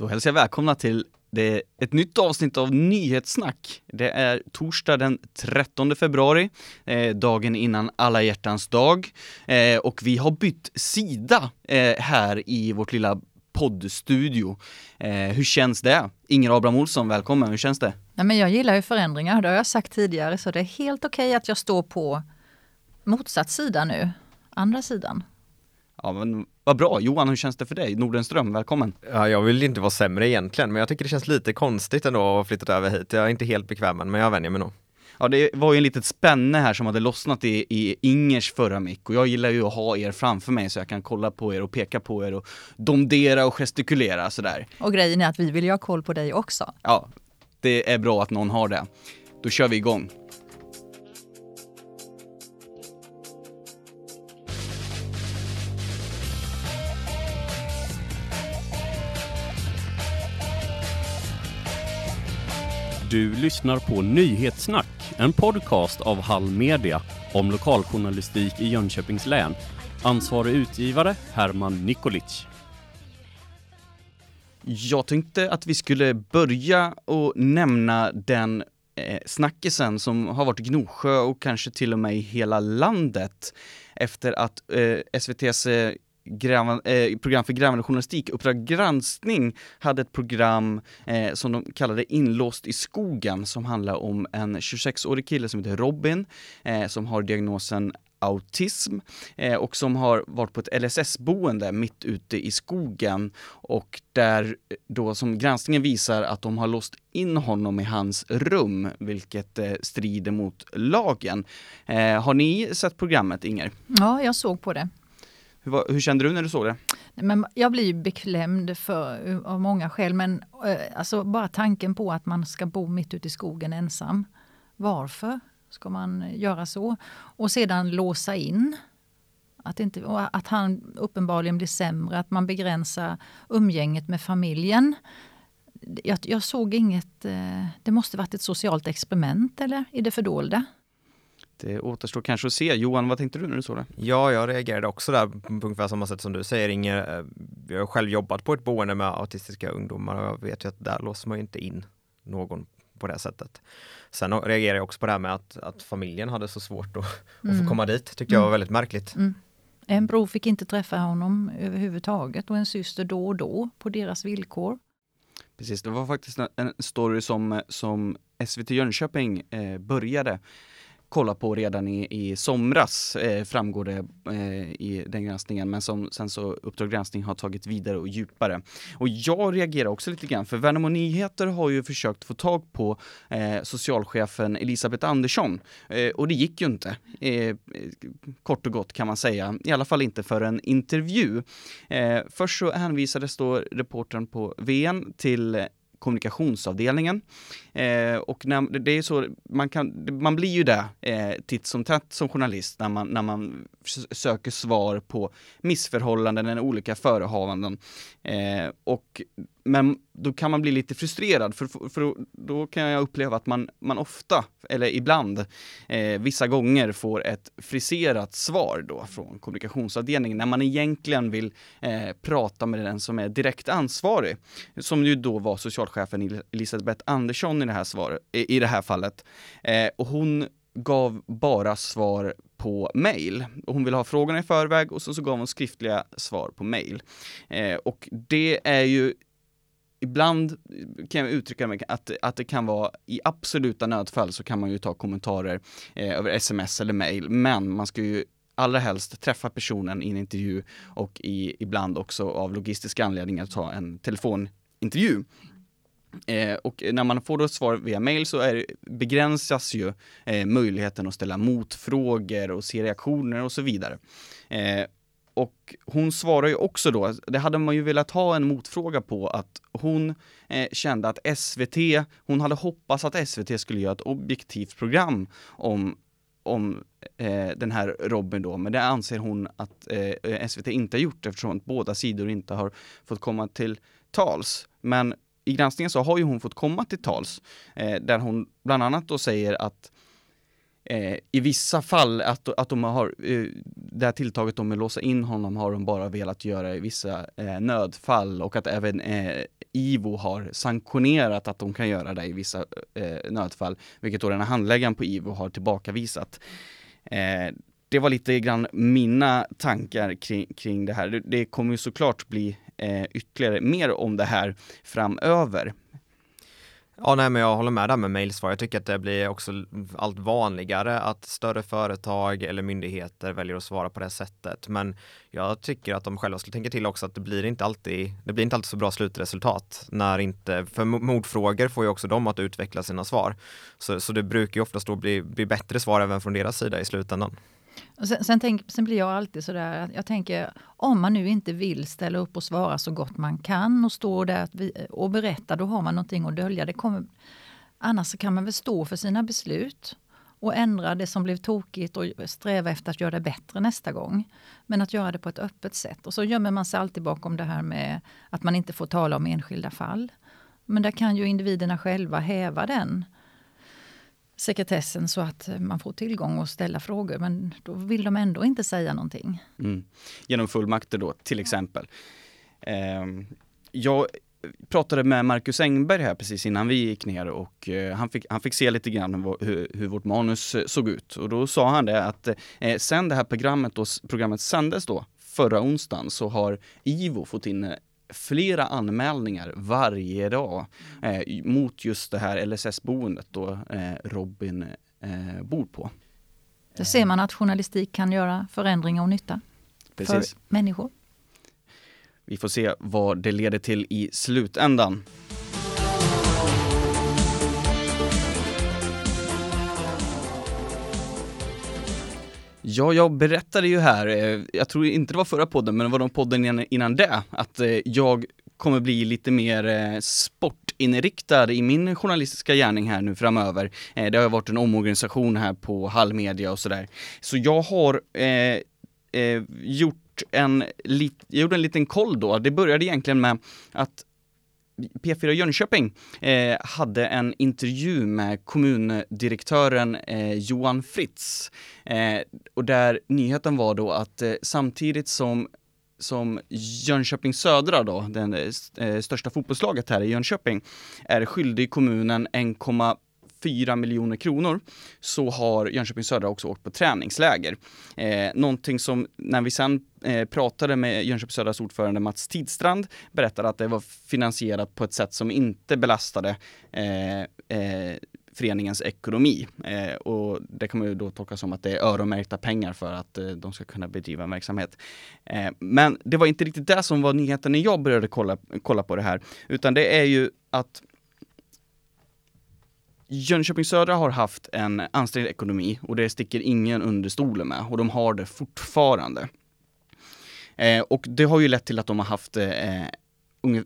Då hälsar jag välkomna till det ett nytt avsnitt av Nyhetssnack. Det är torsdag den 13 februari, eh, dagen innan alla hjärtans dag. Eh, och vi har bytt sida eh, här i vårt lilla poddstudio. Eh, hur känns det? Inger Abraham Olsson, välkommen. Hur känns det? Nej, men jag gillar ju förändringar, det har jag sagt tidigare, så det är helt okej okay att jag står på motsatt sida nu, andra sidan. Ja men vad bra, Johan hur känns det för dig? Nordenström, välkommen! Ja, jag vill inte vara sämre egentligen, men jag tycker det känns lite konstigt ändå att ha flyttat över hit. Jag är inte helt bekväm än, men jag vänjer mig nog. Ja det var ju en litet spänne här som hade lossnat i, i Ingers förra mick och jag gillar ju att ha er framför mig så jag kan kolla på er och peka på er och domdera och gestikulera sådär. Och grejen är att vi vill ju ha koll på dig också. Ja, det är bra att någon har det. Då kör vi igång. Du lyssnar på Nyhetssnack, en podcast av Hall Media om lokaljournalistik i Jönköpings län. Ansvarig utgivare Herman Nikolic. Jag tänkte att vi skulle börja och nämna den eh, snackisen som har varit i Gnosjö och kanske till och med i hela landet efter att eh, SVTs eh, grävan, eh, program för grävande journalistik, Uppdrag granskning, hade ett program eh, som de kallade Inlåst i skogen som handlar om en 26-årig kille som heter Robin eh, som har diagnosen autism eh, och som har varit på ett LSS-boende mitt ute i skogen och där eh, då som granskningen visar att de har låst in honom i hans rum, vilket eh, strider mot lagen. Eh, har ni sett programmet, Inger? Ja, jag såg på det. Hur, hur, kände du när du såg det? Men jag blir beklämd för, av många skäl, men eh, alltså bara tanken på att man ska bo mitt ute i skogen ensam. Varför ska man göra så? Och sedan låsa in. Att, inte, att han uppenbarligen blir sämre, att man begränsar umgänget med familjen. Jag, jag såg inget, eh, det måste varit ett socialt experiment eller i det fördolda. Det återstår kanske att se. Johan, vad tänkte du när du såg det? Ja, jag reagerade också där på ungefär samma sätt som du säger Inger. Eh, jag har själv jobbat på ett boende med autistiska ungdomar och jag vet ju att där låser man ju inte in någon på det sättet. Sen reagerade jag också på det här med att, att familjen hade så svårt att, mm. att få komma dit. tyckte jag var mm. väldigt märkligt. Mm. En bror fick inte träffa honom överhuvudtaget och en syster då och då på deras villkor. Precis, det var faktiskt en story som, som SVT Jönköping eh, började kolla på redan i, i somras, eh, framgår det eh, i den granskningen, men som sen så Uppdrag granskning har tagit vidare och djupare. Och jag reagerar också lite grann, för Värnamo Nyheter har ju försökt få tag på eh, socialchefen Elisabeth Andersson, eh, och det gick ju inte. Eh, kort och gott kan man säga, i alla fall inte för en intervju. Eh, först så hänvisades då reportern på VN till kommunikationsavdelningen. Eh, och när, det är så, man, kan, man blir ju det eh, titt som tätt som journalist när man, när man söker svar på missförhållanden eller olika förehavanden. Eh, och men då kan man bli lite frustrerad för, för då kan jag uppleva att man, man ofta, eller ibland, eh, vissa gånger får ett friserat svar då från kommunikationsavdelningen när man egentligen vill eh, prata med den som är direkt ansvarig. Som ju då var socialchefen Elisabeth Andersson i det här, svar, i, i det här fallet. Eh, och hon gav bara svar på mail. hon ville ha frågorna i förväg och så, så gav hon skriftliga svar på mail. Eh, och det är ju ibland kan jag uttrycka mig att, att det kan vara i absoluta nödfall så kan man ju ta kommentarer eh, över sms eller mail, men man ska ju allra helst träffa personen i en intervju och i, ibland också av logistiska anledningar ta en telefonintervju. Eh, och när man får då ett svar via mail så är, begränsas ju eh, möjligheten att ställa motfrågor och se reaktioner och så vidare. Eh, och hon svarar ju också då, det hade man ju velat ha en motfråga på, att hon eh, kände att SVT, hon hade hoppats att SVT skulle göra ett objektivt program om om eh, den här Robin då, men det anser hon att eh, SVT inte har gjort eftersom båda sidor inte har fått komma till tals. Men i granskningen så har ju hon fått komma till tals, eh, där hon bland annat då säger att eh, i vissa fall att, att de har, eh, det här tilltaget de att låsa in honom har de bara velat göra i vissa eh, nödfall och att även eh, IVO har sanktionerat att de kan göra det i vissa eh, nödfall, vilket då den här handläggaren på IVO har tillbakavisat. Eh, det var lite grann mina tankar kring, kring det här. Det, det kommer ju såklart bli eh, ytterligare mer om det här framöver. Ja, nej, men jag håller med där med mejlsvar. Jag tycker att det blir också allt vanligare att större företag eller myndigheter väljer att svara på det sättet. Men jag tycker att de själva skulle tänka till också att det blir inte alltid, det blir inte alltid så bra slutresultat när inte, för mordfrågor får ju också dem att utveckla sina svar. Så, så det brukar ju oftast då bli, bli bättre svar även från deras sida i slutändan. Sen, sen, tänk, sen, blir jag alltid sådär, jag tänker om man nu inte vill ställa upp och svara så gott man kan och stå där och berätta, då har man någonting att dölja. Det kommer, annars kan man väl stå för sina beslut och ändra det som blev tokigt och sträva efter att göra det bättre nästa gång. Men att göra det på ett öppet sätt. Och så gömmer man sig alltid bakom det här med att man inte får tala om enskilda fall. Men där kan ju individerna själva häva den sekretessen så att man får tillgång och ställa frågor. Men då vill de ändå inte säga någonting. Mm. Genom fullmakter då, till exempel. Eh, jag pratade med Marcus Engberg här precis innan vi gick ner och eh, han, fick, han fick se lite grann hur, hur, vårt manus eh, såg ut. Och då sa han det att eh, sen det här programmet, då, programmet sändes då, förra onsdagen, så har IVO fått in flera anmälningar varje dag eh, mot just det här LSS-boendet då eh, Robin eh, bor på. Där ser man att journalistik kan göra förändringar och nytta Precis. för människor. Vi får se vad det leder till i slutändan. Ja, jag berättade ju här, eh, jag tror inte det var förra podden, men det var de podden innan det, att eh, jag kommer bli lite mer eh, sportinriktad i min journalistiska gärning här nu framöver. Det har varit en omorganisation här på Hallmedia och sådär. Så jag har eh, eh, gjort en, jag gjorde en liten koll då. Det började egentligen med att P4 Jönköping eh, hade en intervju med kommundirektören eh, Johan Fritz. Eh, och där nyheten var då att eh, samtidigt som som Jönköping Södra då, det eh, eh, största fotbollslaget här i Jönköping, är skyldig kommunen 4 miljoner kronor så har Jönköping Södra också åkt på träningsläger. Eh, någonting som när vi sen eh, pratade med Jönköping Södras ordförande Mats Tidstrand berättade att det var finansierat på ett sätt som inte belastade eh, eh, föreningens ekonomi. Eh, och det kommer ju då tolka som att det är öronmärkta pengar för att eh, de ska kunna bedriva en verksamhet. Eh, men det var inte riktigt det som var nyheten när jag började kolla, kolla på det här, utan det är ju att Jönköping Södra har haft en ansträngd ekonomi och det sticker ingen under stolen med och de har det fortfarande. Eh, och det har ju lett till att de har haft eh,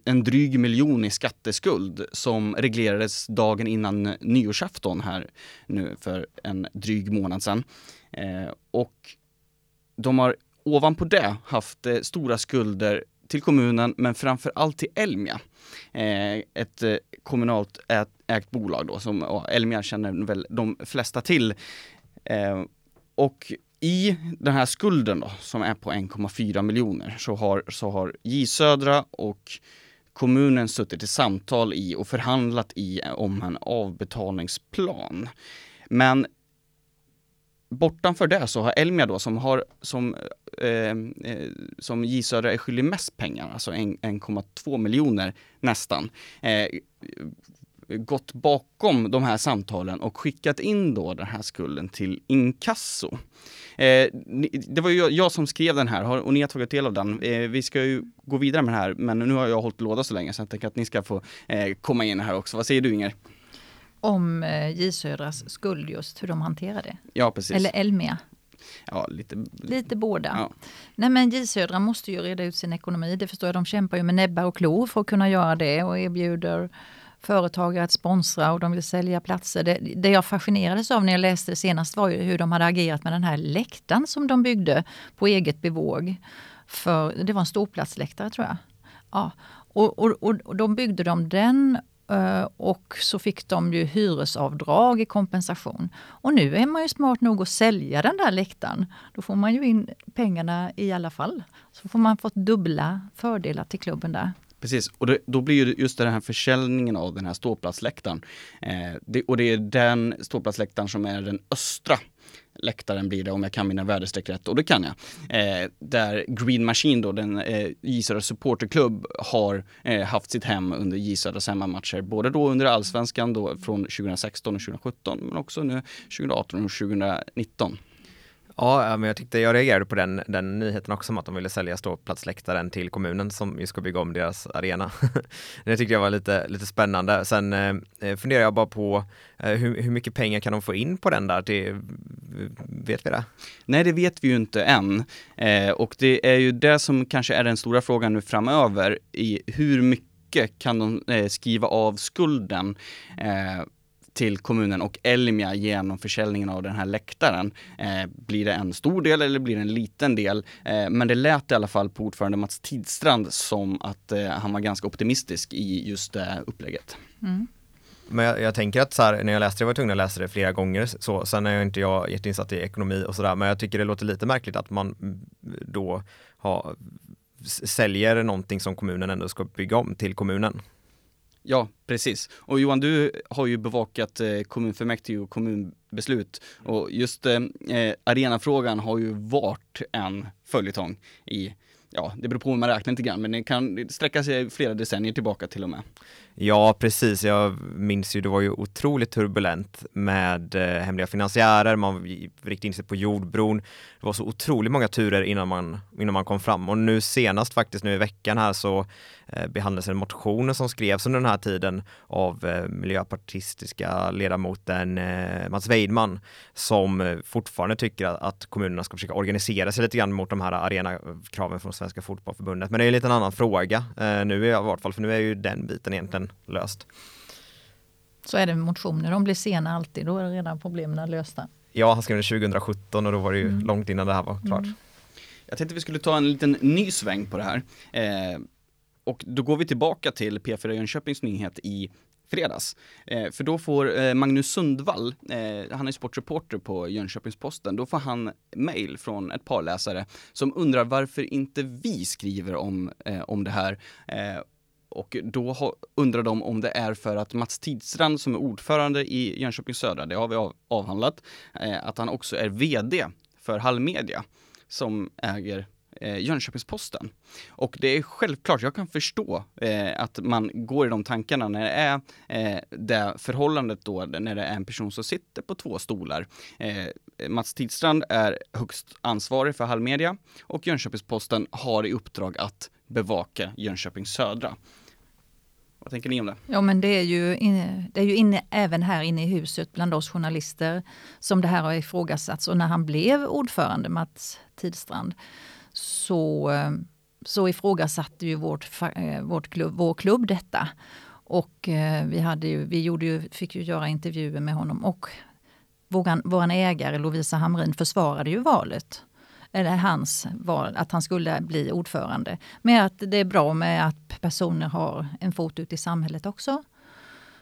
en dryg miljon i skatteskuld som reglerades dagen innan nyårsafton här nu för en dryg månad sedan. Eh, och de har ovanpå det haft eh, stora skulder till kommunen men framför allt till Elmia. Eh, ett eh, kommunalt ägt, ägt bolag då som ja, Elmia känner väl de flesta till. Eh, och i den här skulden då, som är på 1,4 miljoner, så har, så har J Södra och kommunen suttit i samtal i och förhandlat i eh, om en avbetalningsplan. Men bortanför det så har Elmia då som har som, eh, eh som J Södra är skyldig mest pengar, alltså 1,2 miljoner nästan, eh, gått bakom de här samtalen och skickat in då den här skulden till inkasso. Eh, det var ju jag som skrev den här och ni har tagit del av den. Eh, vi ska ju gå vidare med det här men nu har jag hållit låda så länge så jag tänker att ni ska få eh, komma in här också. Vad säger du Inger? Om eh, J Södras skuld just, hur de hanterar det? Ja precis. Eller Elmia? Ja, lite, lite båda. Ja. Nej men J Södra måste ju reda ut sin ekonomi, det förstår jag. De kämpar ju med näbbar och klor för att kunna göra det och erbjuder företagare att sponsra och de vill sälja platser. Det, det jag fascinerades av när jag läste det senast var ju hur de hade agerat med den här läktaren som de byggde på eget bevåg. För, det var en ståplatsläktare tror jag. Ja. Och, och, och, de byggde de den Eh, och så fick de ju hyresavdrag i kompensation. Och nu är man ju smart nog att sälja den där läktaren. Då får man ju in pengarna i alla fall. Så får man fått dubbla fördelar till klubben där. Precis, och det, då blir ju just den här försäljningen av den här ståplatsläktaren. Eh, det, och det är den ståplatsläktaren som är den östra läktaren blir det om jag kan mina väderstreck rätt och det kan jag. Eh, där Green Machine då, den eh, J Södra supporterklubb har eh, haft sitt hem under J Södras hemmamatcher. Både då under allsvenskan då från 2016 och 2017 men också nu 2018 och 2019. Ja, men jag tyckte jag reagerade på den, den nyheten också om att de ville sälja ståplatsläktaren till kommunen som ju ska bygga om deras arena. det tyckte jag var lite, lite spännande. Sen eh, eh, funderar jag bara på eh, hur, hur mycket pengar kan de få in på den där? Det, vet vi det? Nej, det vet vi ju inte än. Eh, och det är ju det som kanske är den stora frågan nu framöver i hur mycket kan de eh, skriva av skulden eh, till kommunen och Elmia genom försäljningen av den här läktaren. Eh, blir det en stor del eller blir det en liten del? Eh, men det lät i alla fall på ordförande Mats Tidstrand som att eh, han var ganska optimistisk i just det upplägget. Mm. Men jag, jag, tänker att så här, när jag läste det var jag tvungen att läsa det flera gånger. Så, sen är jag inte jag jätteinsatt i ekonomi och sådär, men jag tycker det låter lite märkligt att man då har, säljer någonting som kommunen ändå ska bygga om till kommunen. Ja, precis. Och Johan, du har ju bevakat eh, kommunfullmäktige och kommunbeslut och just eh, eh, arenafrågan har ju varit en följetong i ja, det beror på hur man räknar lite grann, men det kan sträcka sig flera decennier tillbaka till och med. Ja, precis. Jag minns ju, det var ju otroligt turbulent med eh, hemliga finansiärer, man riktade in sig på jordbron. Det var så otroligt många turer innan man, innan man kom fram och nu senast faktiskt nu i veckan här så eh, behandlades en motion som skrevs under den här tiden av eh, miljöpartistiska ledamoten eh, Mats Weidman som eh, fortfarande tycker att, att, kommunerna ska försöka organisera sig lite grann mot de här arenakraven från Svenska Fotbollförbundet. Men det är en liten annan fråga eh, nu i alla fall, för nu är ju den biten egentligen problemen löst. Så är det med motioner, de blir sena alltid, då är redan problemen lösta. Ja, han skrev det 2017 och då var det ju mm. långt innan det här var klart. Mm. Jag tänkte vi skulle ta en liten ny sväng på det här. Eh, och då går vi tillbaka till P4 Jönköpings nyhet i fredags. Eh, för då får eh, Magnus Sundvall, eh, han är sportreporter på Jönköpings-Posten, då får han mail från ett par läsare som undrar varför inte vi skriver om, eh, om det här. Och då undrar de om det är för att Mats Tidstrand som är ordförande i Jönköping Södra, det har vi avhandlat, eh, att han också är VD för Hallmedia som äger eh, Jönköpings-Posten. Och det är självklart, jag kan förstå eh, att man går i de tankarna när det är eh, det förhållandet då, när det är en person som sitter på två stolar. Eh, Mats Tidstrand är högst ansvarig för Hallmedia och Jönköpings-Posten har i uppdrag att bevaka Jönköping Södra. Vad tänker ni om det? Ja men det är ju, inne, det är ju inne, även här inne i huset bland oss journalister som det här har ifrågasatts. Och när han blev ordförande, Mats Tidstrand, så, eh, så ifrågasatte ju vårt, eh, vårt klubb, vår klubb detta. Och eh, vi, hade ju, vi gjorde ju, fick ju göra intervjuer med honom och vår ägare Lovisa Hamrin försvarade ju valet eller hans val, att han skulle bli ordförande. Men att det är bra med att personer har en fot ut i samhället också.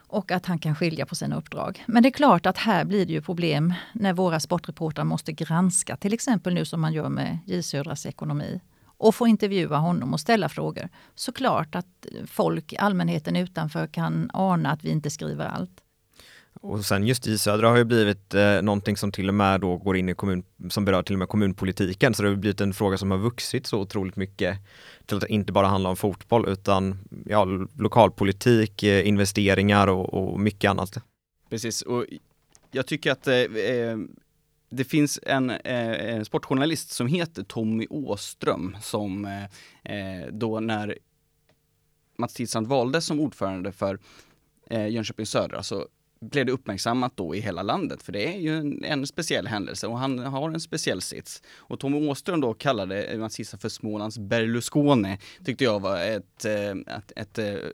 Och att han kan skilja på sina uppdrag. Men det är klart att här blir det ju problem när våra sportreportrar måste granska, till exempel nu som man gör med J Södras ekonomi och få intervjua honom och ställa frågor. Såklart att folk, allmänheten utanför kan ana att vi inte skriver allt. Och sen just i Södra har ju blivit eh, någonting som till och med då går in i kommun, som berör till och med kommunpolitiken. Så det har blivit en fråga som har vuxit så otroligt mycket till att inte bara handla om fotboll utan ja, lokalpolitik, eh, investeringar och, och, mycket annat. Precis, och jag tycker att eh, eh, det finns en eh, sportjournalist som heter Tommy Åström som eh, eh, då när Mats Tidstrand valdes som ordförande för eh, Jönköping Södra så blev det uppmärksammat då i hela landet, för det är ju en, en speciell händelse och han har en speciell sits. Och Tommy Åström då kallade Mats Issa för Smålands Berlusconi, tyckte jag var ett, eh, ett, ett, ett eh,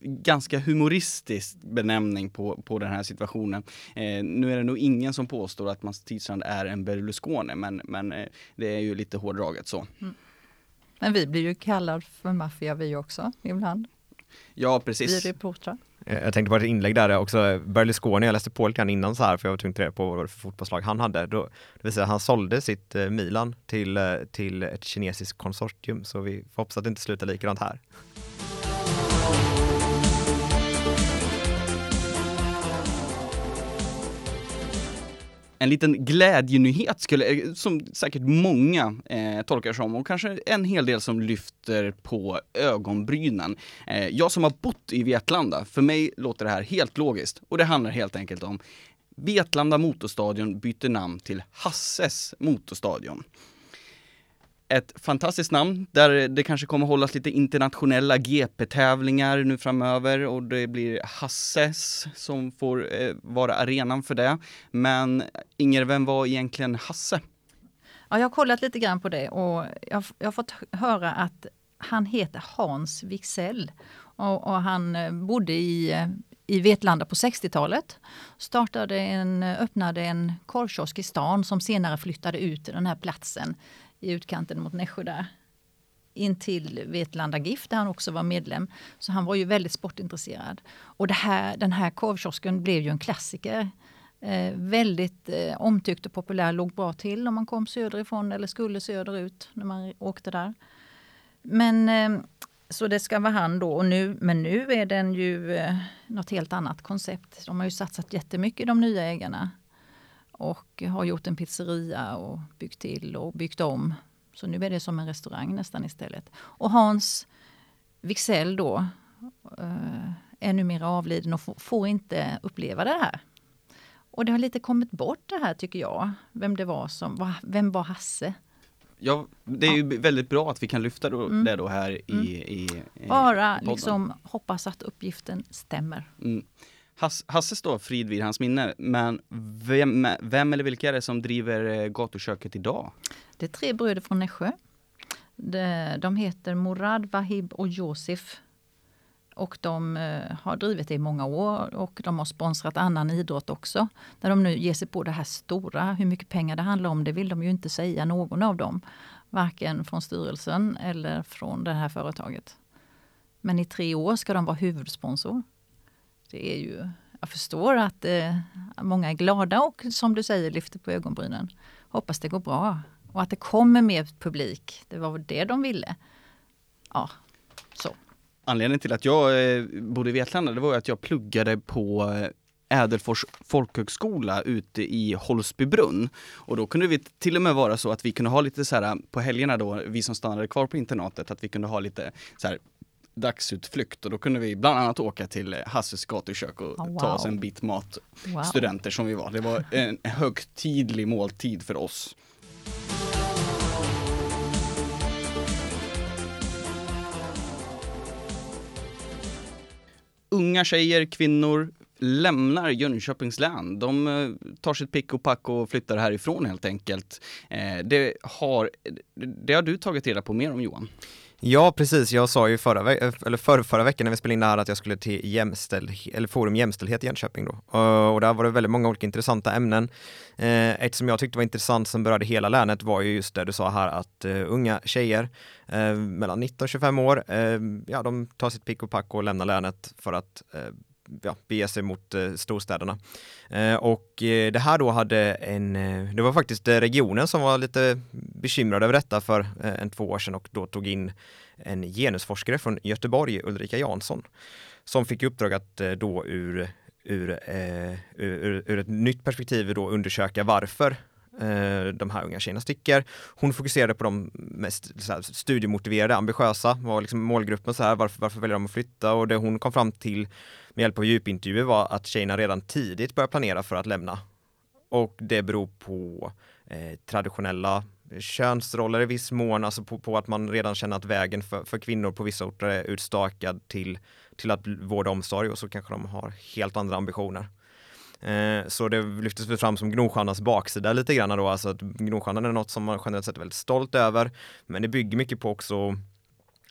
ganska humoristisk benämning på, på den här situationen. Eh, nu är det nog ingen som påstår att Mats Tidstrand är en Berlusconi, men, men eh, det är ju lite hårdraget så. Mm. Men vi blir ju kallade för maffia vi också ibland. Ja, precis. Vi reportrar. Eh, jag tänkte på ett inlägg där också, eh, Berlusconi, jag läste på lite grann innan så här för jag var tvungen att reda på vad det för fotbollslag han hade. Då, det vill säga han sålde sitt eh, Milan till, till ett kinesiskt konsortium så vi får hoppas att det inte slutar likadant här. En liten glädjenyhet skulle, eh, som säkert många eh, tolkar som och kanske en hel del som lyfter på ögonbrynen. Eh, jag som har bott i Vetlanda, för mig låter det här helt logiskt och det handlar helt enkelt om Vetlanda motorstadion byter namn till Hasses motorstadion ett fantastiskt namn där det kanske kommer hållas lite internationella GP-tävlingar nu framöver och det blir Hasses som får eh, vara arenan för det. Men Inger, vem var egentligen Hasse? Ja, jag har kollat lite grann på det och jag, jag har fått höra att han heter Hans Wixell och, och han eh, bodde i, eh, i Vetlanda på 60-talet. Startade en, öppnade en korvkiosk i stan som senare flyttade ut till den här platsen i utkanten mot Nässjö där. In till Vetlanda GIF där han också var medlem. Så han var ju väldigt sportintresserad. Och det här, den här korvkiosken blev ju en klassiker. Eh, väldigt eh, omtyckt och populär, låg bra till om man kom söderifrån eller skulle söderut när man åkte där. Men eh, så det ska vara han då. Och nu, men nu är den ju eh, något helt annat koncept. De har ju satsat jättemycket de nya ägarna och har gjort en pizzeria och byggt till och byggt om. Så nu är det som en restaurang nästan istället. Och Hans Wixell då eh, är numera avliden och får inte uppleva det här. Och det har lite kommit bort det här tycker jag. Vem det var som, vem var Hasse? Ja, det är ju väldigt bra att vi kan lyfta då, mm. det då här i, mm. i, i Bara liksom hoppas att uppgiften stämmer. Mm. Hasse står frid vid hans minne, men vem, vem eller vilka är det som driver eh, gatuköket idag? Det är tre bröder från Nässjö. De heter Morad, Wahib och Josef. Och de eh, har drivit det i många år och de har sponsrat annan idrott också. När de nu ger sig på det här stora, hur mycket pengar det handlar om, det vill de ju inte säga någon av dem. Varken från styrelsen eller från det här företaget. Men i tre år ska de vara huvudsponsor det är ju, jag förstår att eh, många är glada och som du säger lyfter på ögonbrynen. Hoppas det går bra och att det kommer mer publik. Det var det de ville. Ja, så. Anledningen till att jag eh, bodde i Vetlanda, det var att jag pluggade på eh, Ädelfors folkhögskola ute i Holsbybrunn. Och då kunde vi till och med vara så att vi kunde ha lite så här eh, på helgerna då, vi som stannade kvar på internatet, att vi kunde ha lite så här dagsutflykt och då kunde vi bland annat åka till Hasses gatukök och oh, wow. ta oss en bit mat, wow. studenter som vi var. Det var en högtidlig måltid för oss. Unga tjejer, kvinnor lämnar Jönköpings län. De eh, tar sitt pick och pack och flyttar härifrån helt enkelt. Eh, det har, det har du tagit reda på mer om Johan? Ja, precis. Jag sa ju förra, ve eh, eller för, förra veckan när vi spelade in det här att jag skulle till jämställd, eller Forum Jämställdhet i Jönköping då. Eh, och där var det väldigt många olika intressanta ämnen. Eh, ett som jag tyckte var intressant som berörde hela länet var ju just det du sa här att uh, unga tjejer uh, mellan 19 och 25 år, uh, ja de tar sitt pick och pack och lämnar länet för att ja, bege sig mot eh, storstäderna. Eh, och eh, det här då hade en, eh, det var faktiskt eh, regionen som var lite bekymrad över detta för eh, en två år sedan och då tog in en genusforskare från Göteborg, Ulrika Jansson, som fick i uppdrag att eh, då ur, eh, ur, ur, ur ett nytt perspektiv då undersöka varför Eh, de här unga tjejerna sticker. Hon fokuserade på de mest så här, studiemotiverade, ambitiösa, var liksom målgruppen så här, varför, varför väljer de att flytta? Och det hon kom fram till med hjälp av djupintervjuer var att tjejerna redan tidigt började planera för att lämna. Och det beror på eh, traditionella könsroller i viss mån, alltså på, på, att man redan känner att vägen för, för kvinnor på vissa orter är utstakad till, till att vårda omsorg och så kanske de har helt andra ambitioner. Eh, så det lyftes fram som Gnosjöarnas baksida lite grann då, alltså att Gnosjöarna är något som man generellt sett är väldigt stolt över, men det bygger mycket på också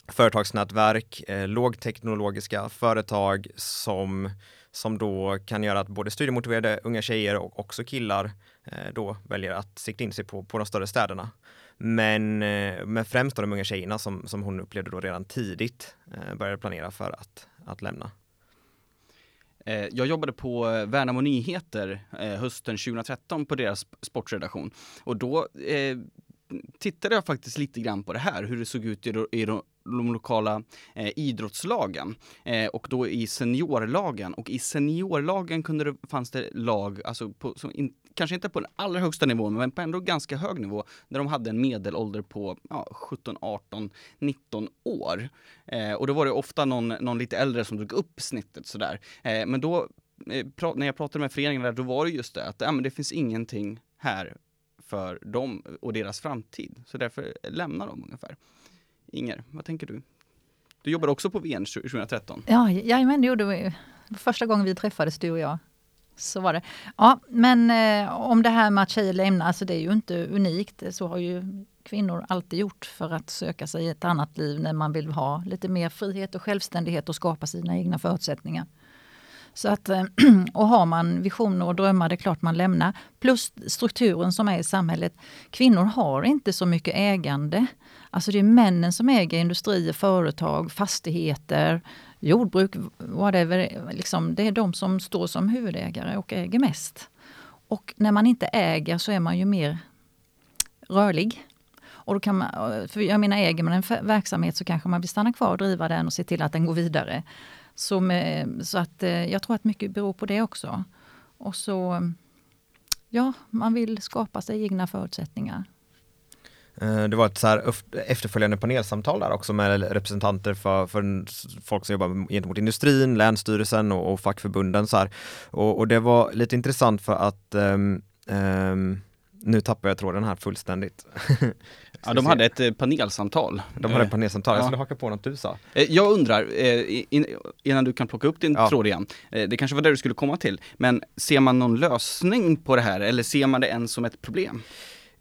företagsnätverk, eh, lågteknologiska företag som, som då kan göra att både studiemotiverade unga tjejer och också killar eh, då väljer att sikta in sig på, på de större städerna. Men, eh, men främst de unga tjejerna som, som hon upplevde då redan tidigt eh, började planera för att, att lämna. Eh, jag jobbade på eh, Värnamo Nyheter eh, hösten 2013 på deras sportredaktion och då tittade jag faktiskt lite grann på det här, hur det såg ut i, i de, de lokala eh, idrottslagen eh, och då i seniorlagen. Och i seniorlagen kunde det, fanns det lag, alltså på, som in, kanske inte på den allra högsta nivån, men på ändå ganska hög nivå, där de hade en medelålder på ja, 17, 18, 19 år. Eh, och då var det ofta någon, någon lite äldre som drog upp snittet sådär. Eh, men då, eh, när jag pratade med föreningen där, då var det just det att ja, men det finns ingenting här för dem och deras framtid. Så därför lämnar de ungefär. Inger, vad tänker du? Du jobbade också på VN 2013. Ja, jajamän, det gjorde vi. Första gången vi träffades, du och jag. Så var det. Ja, men eh, om det här med att tjejer lämnar, alltså det är ju inte unikt. Så har ju kvinnor alltid gjort för att söka sig ett annat liv när man vill ha lite mer frihet och självständighet och skapa sina egna förutsättningar. Så att, eh, och har man visioner och drömmar, det är klart man lämnar. Plus strukturen som är i samhället. Kvinnor har inte så mycket ägande. Alltså det är männen som äger industrier, företag, fastigheter, jordbruk, whatever. Liksom, det är de som står som huvudägare och äger mest. Och när man inte äger så är man ju mer rörlig. Och då kan man, för jag menar, äger man en verksamhet så kanske man vill stanna kvar och driva den och se till att den går vidare. Så, med, så att eh, jag tror att mycket beror på det också. Och så, ja, man vill skapa sig egna förutsättningar. Eh, det var ett så här efterföljande panelsamtal där också med representanter för, för folk som jobbar gentemot industrin, Länsstyrelsen och, och fackförbunden. Så och, och, det var lite intressant för att um, um, nu tappar jag tråden här fullständigt. ja, de hade ett eh, panelsamtal. De hade ett panelsamtal, jag skulle haka på något du sa. Eh, jag undrar, innan du kan plocka upp din ja. tråd igen, det kanske var det du skulle komma till, men ser man någon lösning på det här eller ser man det än som ett problem?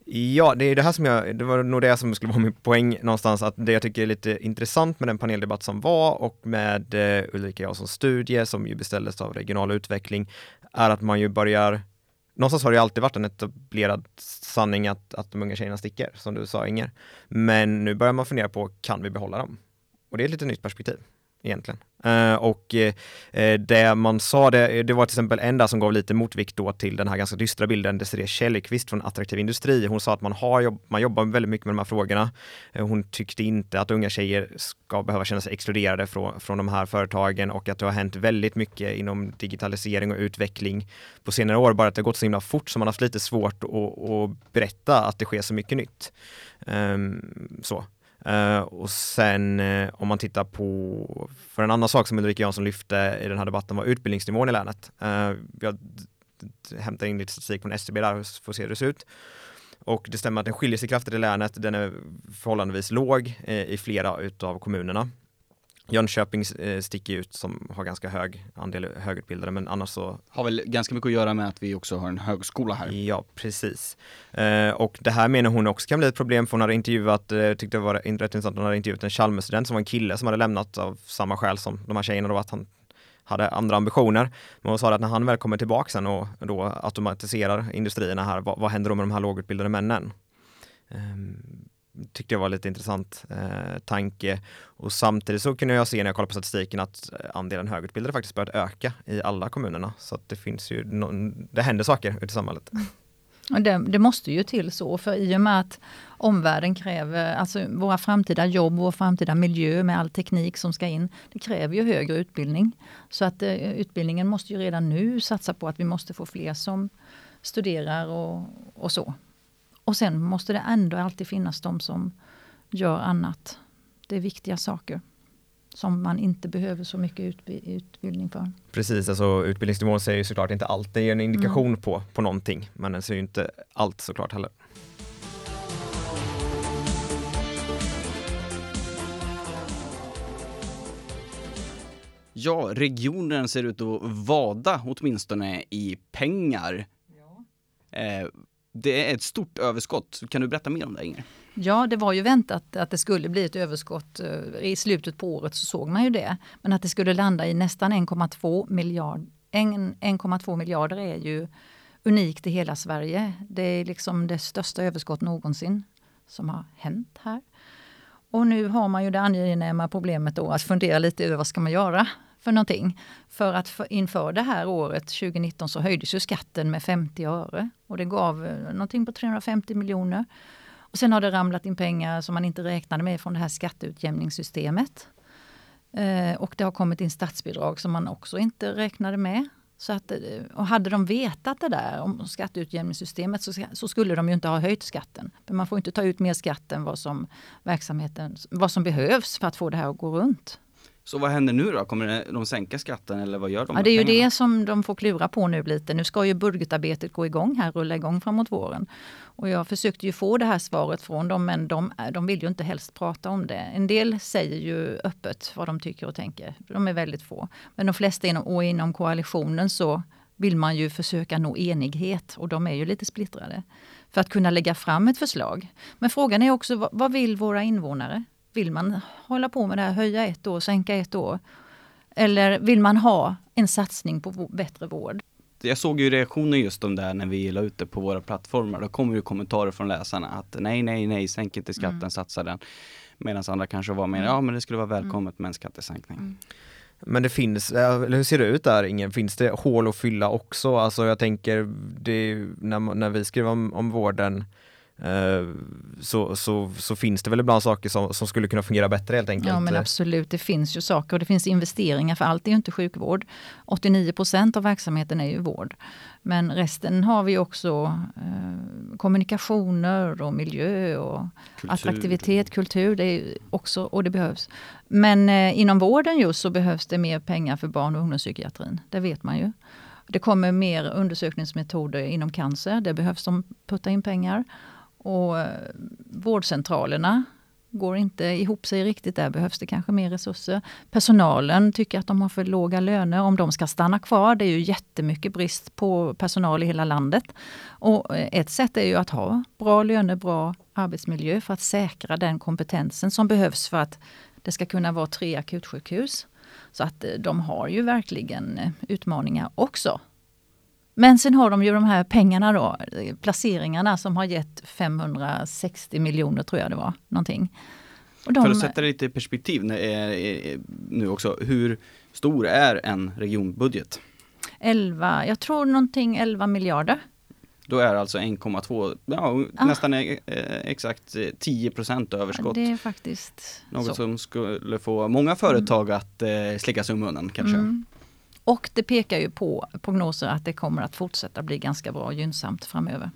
Ja, det är det här som jag, det var nog det som skulle vara min poäng någonstans, att det jag tycker är lite intressant med den paneldebatt som var och med eh, Ulrika Janssons studie som ju beställdes av regional utveckling, är att man ju börjar Någonstans har det alltid varit en etablerad sanning att, att de unga tjejerna sticker, som du sa Inger. Men nu börjar man fundera på, kan vi behålla dem? Och det är ett lite nytt perspektiv egentligen. Uh, och uh, det man sa, det, det var till exempel en där som gav lite motvikt då till den här ganska dystra bilden, Desirée Källqvist från Attraktiv Industri. Hon sa att man, har jobb, man jobbar väldigt mycket med de här frågorna. Uh, hon tyckte inte att unga tjejer ska behöva känna sig exkluderade från, från de här företagen och att det har hänt väldigt mycket inom digitalisering och utveckling på senare år, bara att det har gått så himla fort så man har haft lite svårt att, att berätta att det sker så mycket nytt. Um, så. Uh, och sen uh, om man tittar på, för en annan sak som Ulrika Jansson lyfte i den här debatten var utbildningsnivån i länet. Eh, uh, jag hämtar in lite statistik från SCB där för att se hur det ser ut. Och det stämmer att den skiljer sig kraftigt i länet. Den är förhållandevis låg i flera utav kommunerna. Jönköping eh, sticker ut som har ganska hög andel högutbildade men annars så Har väl ganska mycket att göra med att vi också har en högskola här. Ja precis. Eh, och det här menar hon också kan bli ett problem för hon hade intervjuat, eh, tyckte det var rätt intressant, hon hade intervjuat en Chalmersstudent som var en kille som hade lämnat av samma skäl som de här tjejerna då att han hade andra ambitioner. Men hon sa att när han väl kommer tillbaka sen och då automatiserar industrierna här, vad, vad händer då med de här lågutbildade männen? Um, tyckte jag var lite intressant eh, tanke. Och samtidigt så kunde jag se när jag kollade på statistiken att eh, andelen högutbildade faktiskt börjat öka i alla kommunerna. Så att det finns ju, no det händer saker ute i samhället. Det, det, måste ju till så, för i och med att omvärlden kräver, alltså våra framtida jobb, vår framtida miljö med all teknik som ska in, det kräver ju högre utbildning. Så att eh, utbildningen måste ju redan nu satsa på att vi måste få fler som studerar och, och så. Och sen måste det ändå alltid finnas de som gör annat. Det är viktiga saker som man inte behöver så mycket utbildning för. Precis, alltså utbildningsnivån säger ju såklart inte alltid en indikation mm. på, på någonting, men den säger ju inte allt såklart heller. Ja, regionen ser ut att vada åtminstone i pengar. Ja. Eh, det är ett stort överskott. Kan du berätta mer om det Inger? Ja, det var ju väntat att det skulle bli ett överskott. Eh, I slutet på året så såg man ju det. Men att det skulle landa i nästan 1,2 miljard, 1,2 miljarder är ju unikt i hela Sverige. Det är liksom det största överskott någonsin som har hänt här. Och nu har man ju det angenäma problemet då att fundera lite över vad ska man göra för någonting. För att för, inför det här året, 2019, så höjdes ju skatten med 50 öre. Och det gav eh, någonting på 350 miljoner. Och sen har det ramlat in pengar som man inte räknade med från det här skatteutjämningssystemet. Eh, och det har kommit in statsbidrag som man också inte räknade med. Så att, eh, och hade de vetat det där om skatteutjämningssystemet så, så, skulle de ju inte ha höjt skatten. För man får inte ta ut mer skatt än vad som, verksamheten, vad som behövs för att få det här att gå runt. Så vad händer nu då? Kommer de sänka skatten eller vad gör de? Ja, det är ju det som de får klura på nu lite. Nu ska ju budgetarbetet gå igång här, rulla igång framåt våren. Och jag försökte ju få det här svaret från dem men de, de vill ju inte helst prata om det. En del säger ju öppet vad de tycker och tänker. De är väldigt få. Men de flesta inom, och inom koalitionen så vill man ju försöka nå enighet och de är ju lite splittrade. För att kunna lägga fram ett förslag. Men frågan är också vad vill våra invånare? Vill man hålla på med det här, höja ett år, sänka ett år? Eller vill man ha en satsning på bättre vård? Jag såg ju reaktioner just om det här när vi la ut det på våra plattformar. Då kommer ju kommentarer från läsarna att nej, nej, nej, sänk inte skatten, mm. satsa den. Medan andra kanske var mer, mm. ja men det skulle vara välkommet med en skattesänkning. Mm. Men det finns, eller hur ser det ut där Ingen? Finns det hål att fylla också? Alltså jag tänker, det, när, när vi skrev om, om vården så, så, så finns det väl ibland saker som, som skulle kunna fungera bättre helt enkelt. Ja men absolut, det finns ju saker och det finns investeringar för allt är ju inte sjukvård. 89% av verksamheten är ju vård. Men resten har vi också eh, kommunikationer och miljö och kultur. attraktivitet, kultur. Det är också, och det behövs. Men eh, inom vården just så behövs det mer pengar för barn och ungdomspsykiatrin. Det vet man ju. Det kommer mer undersökningsmetoder inom cancer. Det behövs de putta in pengar. Och eh, vårdcentralerna går inte ihop sig riktigt. Där behövs det kanske mer resurser. Personalen tycker att de har för låga löner. Om de ska stanna kvar, det är ju jättemycket brist på personal i hela landet. Och eh, ett sätt är ju att ha bra löner, bra arbetsmiljö för att säkra den kompetensen som behövs för att det ska kunna vara tre akutsjukhus. Så att eh, de har ju verkligen utmaningar också. Men sen har de ju de här pengarna då, placeringarna som har gett 560 miljoner tror jag det var. Någonting. De, För att sätta det lite i perspektiv nu också, hur stor är en regionbudget? 11, jag tror någonting 11 miljarder. Då är det alltså 1,2, ja, ah. nästan eh, exakt 10 överskott. det är faktiskt Något så. som skulle få många företag mm. att eh, slicka sig om munnen kanske. Mm. Och det pekar ju på prognoser att det kommer att fortsätta bli ganska bra och gynnsamt framöver.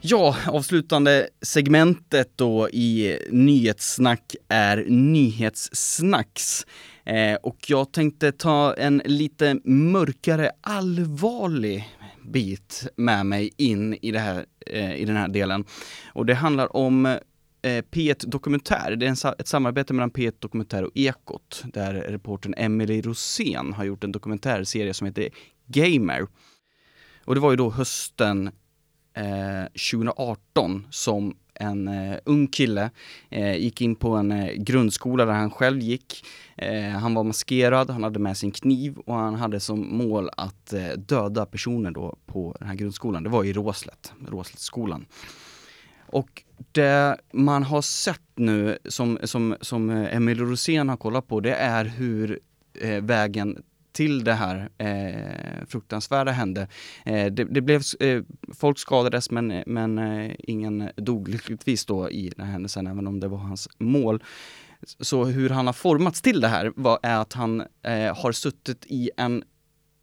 Ja, avslutande segmentet då i nyhetssnack är nyhetssnacks. Eh, och jag tänkte ta en lite mörkare, allvarlig bit med mig in i, det här, eh, i den här delen. Och det handlar om Eh, P1 Dokumentär, det är en, ett samarbete mellan P1 Dokumentär och Ekot där reportern Emily Rosén har gjort en dokumentärserie som heter Gamer. Och det var ju då hösten eh, 2018 som en eh, ung kille eh, gick in på en eh, grundskola där han själv gick. Eh, han var maskerad, han hade med sin kniv och han hade som mål att eh, döda personer då på den här grundskolan. Det var i Råslätt, Råslättsskolan. Och det man har sett nu som, som, som eh, Emil Rosén har kollat på det är hur eh, vägen till det här eh, fruktansvärda hände. Eh, det, det, blev, eh, folk skadades men, men eh, ingen dog lyckligtvis då i den här händelsen, även om det var hans mål. Så hur han har formats till det här var, är att han eh, har suttit i en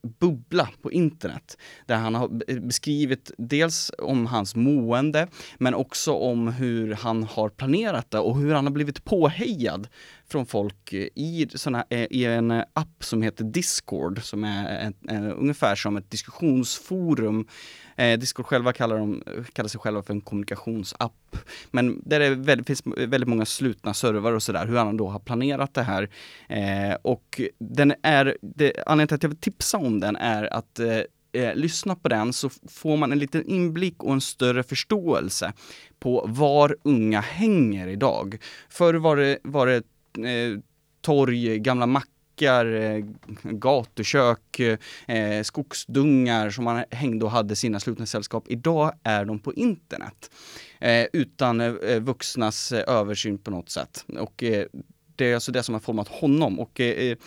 bubbla på internet där han har beskrivit dels om hans mående men också om hur han har planerat det och hur han har blivit påhejad från folk i, såna, eh, i en app som heter Discord som är ett, eh, ungefär som ett diskussionsforum Eh, Discord själva kallar, de, kallar sig själva för en kommunikationsapp. Men där det väldigt, finns väldigt många slutna servrar och sådär, hur han då har planerat det här. Eh, och den är, det, anledningen till att jag vill tipsa om den är att eh, eh lyssna på den så får man en liten inblick och en större förståelse på var unga hänger idag. Förr var det, var det eh, torg, gamla mackar eh, gatukök, eh, skogsdungar som man hängde och hade sina slutna sällskap. Idag är de på internet. Eh, utan eh, vuxnas eh, översyn på något sätt. Och det är alltså det som har format honom och eh, eh,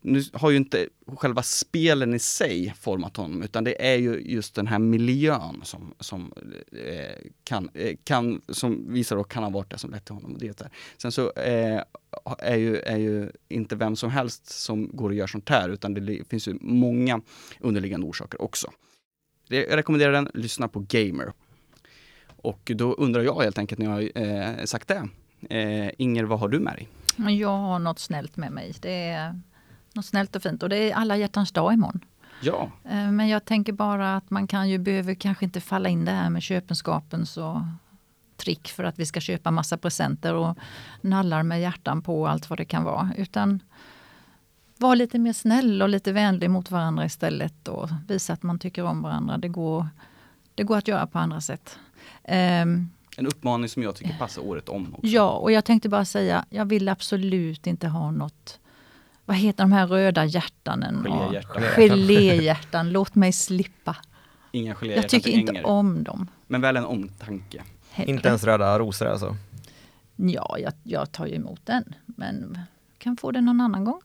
nu har ju inte själva spelen i sig format honom utan det är ju just den här miljön som, som eh, kan, eh, kan, som visar och kan ha varit det som lett till honom. Det där. Sen så eh, är, ju, är ju inte vem som helst som går och gör sånt här utan det finns ju många underliggande orsaker också. Jag rekommenderar den, lyssna på Gamer. Och då undrar jag helt enkelt när jag eh, sagt det. Eh, Inger, vad har du med dig? Jag har något snällt med mig. Det är något snällt och fint och det är alla hjärtans dag imorgon. Ja. Eh, men jag tänker bara att man kan ju behöver kanske inte falla in det här med köpenskapens och trick för att vi ska köpa massa presenter och nallar med hjärtan på och allt vad det kan vara. Utan var lite mer snäll och lite vänlig mot varandra istället och visa att man tycker om varandra. Det går, det går att göra på andra sätt. Um, en uppmaning som jag tycker passar året om. Också. Ja, och jag tänkte bara säga, jag vill absolut inte ha något vad heter de här röda hjärtanen? Geléhjärtan. Geléhjärtan, låt mig slippa. Inga geléhjärtan Jag tycker inte om dem. Men väl en omtanke. Inte ens röda rosor alltså? Ja, jag, jag tar ju emot den. Men kan få den någon annan gång.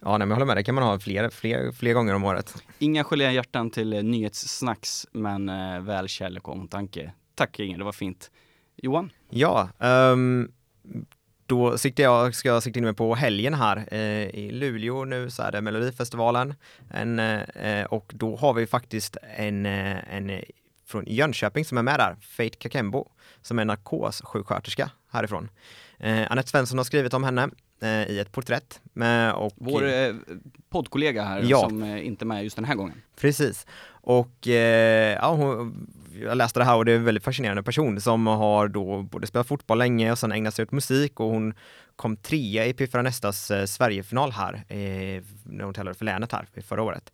Ja, nej, men jag håller med. Det kan man ha fler, fler, fler gånger om året. Inga geléhjärtan till nyhetssnacks, men eh, väl kärlek och omtanke. Tack Inger, det var fint. Johan? Ja, um, då siktar jag, ska jag sikta in mig på helgen här eh, i Luleå nu så är det Melodifestivalen. En, eh, och då har vi faktiskt en, eh, en från Jönköping som är med där, Faith Kakembo, som är narkossjuksköterska härifrån. Eh, Anette Svensson har skrivit om henne eh, i ett porträtt. Med, och, Vår eh, poddkollega här ja. som eh, inte är med just den här gången. Precis. Och eh, ja, hon, jag läste det här och det är en väldigt fascinerande person som har då både spelat fotboll länge och sen ägnat sig åt musik och hon kom trea i Piffra Nästas eh, Sverigefinal här, eh, när hon tävlade för länet här förra året.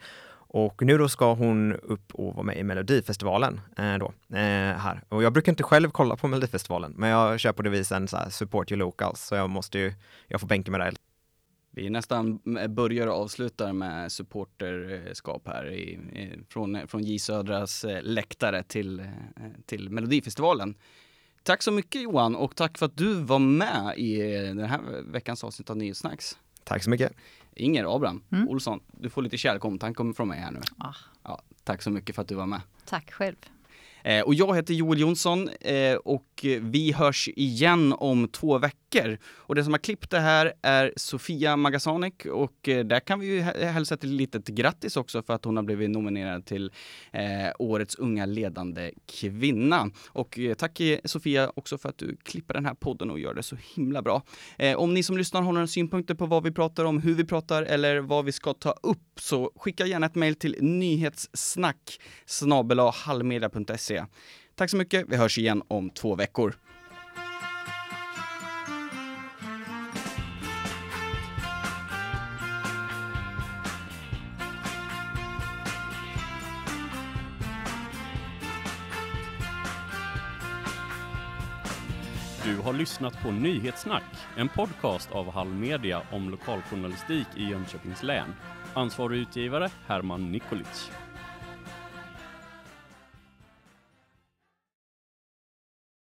Och nu då ska hon upp och vara med i Melodifestivalen eh, då, eh, här. Och jag brukar inte själv kolla på Melodifestivalen, men jag kör på devisen så här, support your locals, så jag måste ju, jag får bänka mig där. Vi nästan börjar och avslutar med supporterskap här i, från, från J Södras eh, läktare till, eh, till Melodifestivalen. Tack så mycket Johan och tack för att du var med i den här veckans avsnitt av Nyhetssnacks. Tack så mycket. Inger Abraham mm. Olsson, du får lite kärlek och omtanke från mig här nu. Ah. Ja, tack så mycket för att du var med. Tack själv. Eh, och jag heter Joel Jonsson eh, och vi hörs igen om två veckor. Och det som har klippt det här är Sofia Magasanik och eh, där kan vi ju hälsa ett litet grattis också för att hon har blivit nominerad till eh, Årets unga ledande kvinna. Och eh, tack Sofia också för att du klipper den här podden och gör det så himla bra. Om ni som lyssnar har några synpunkter på vad vi pratar om, hur vi pratar eller vad vi ska ta upp så skicka gärna ett mejl till nyhetssnack hallmedia.se se. Tack så mycket, vi hörs igen om två veckor. Du har lyssnat på Nyhetssnack, en podcast av Hall Media om lokaljournalistik i Jönköpings län. Ansvarig utgivare Herman Nikolic.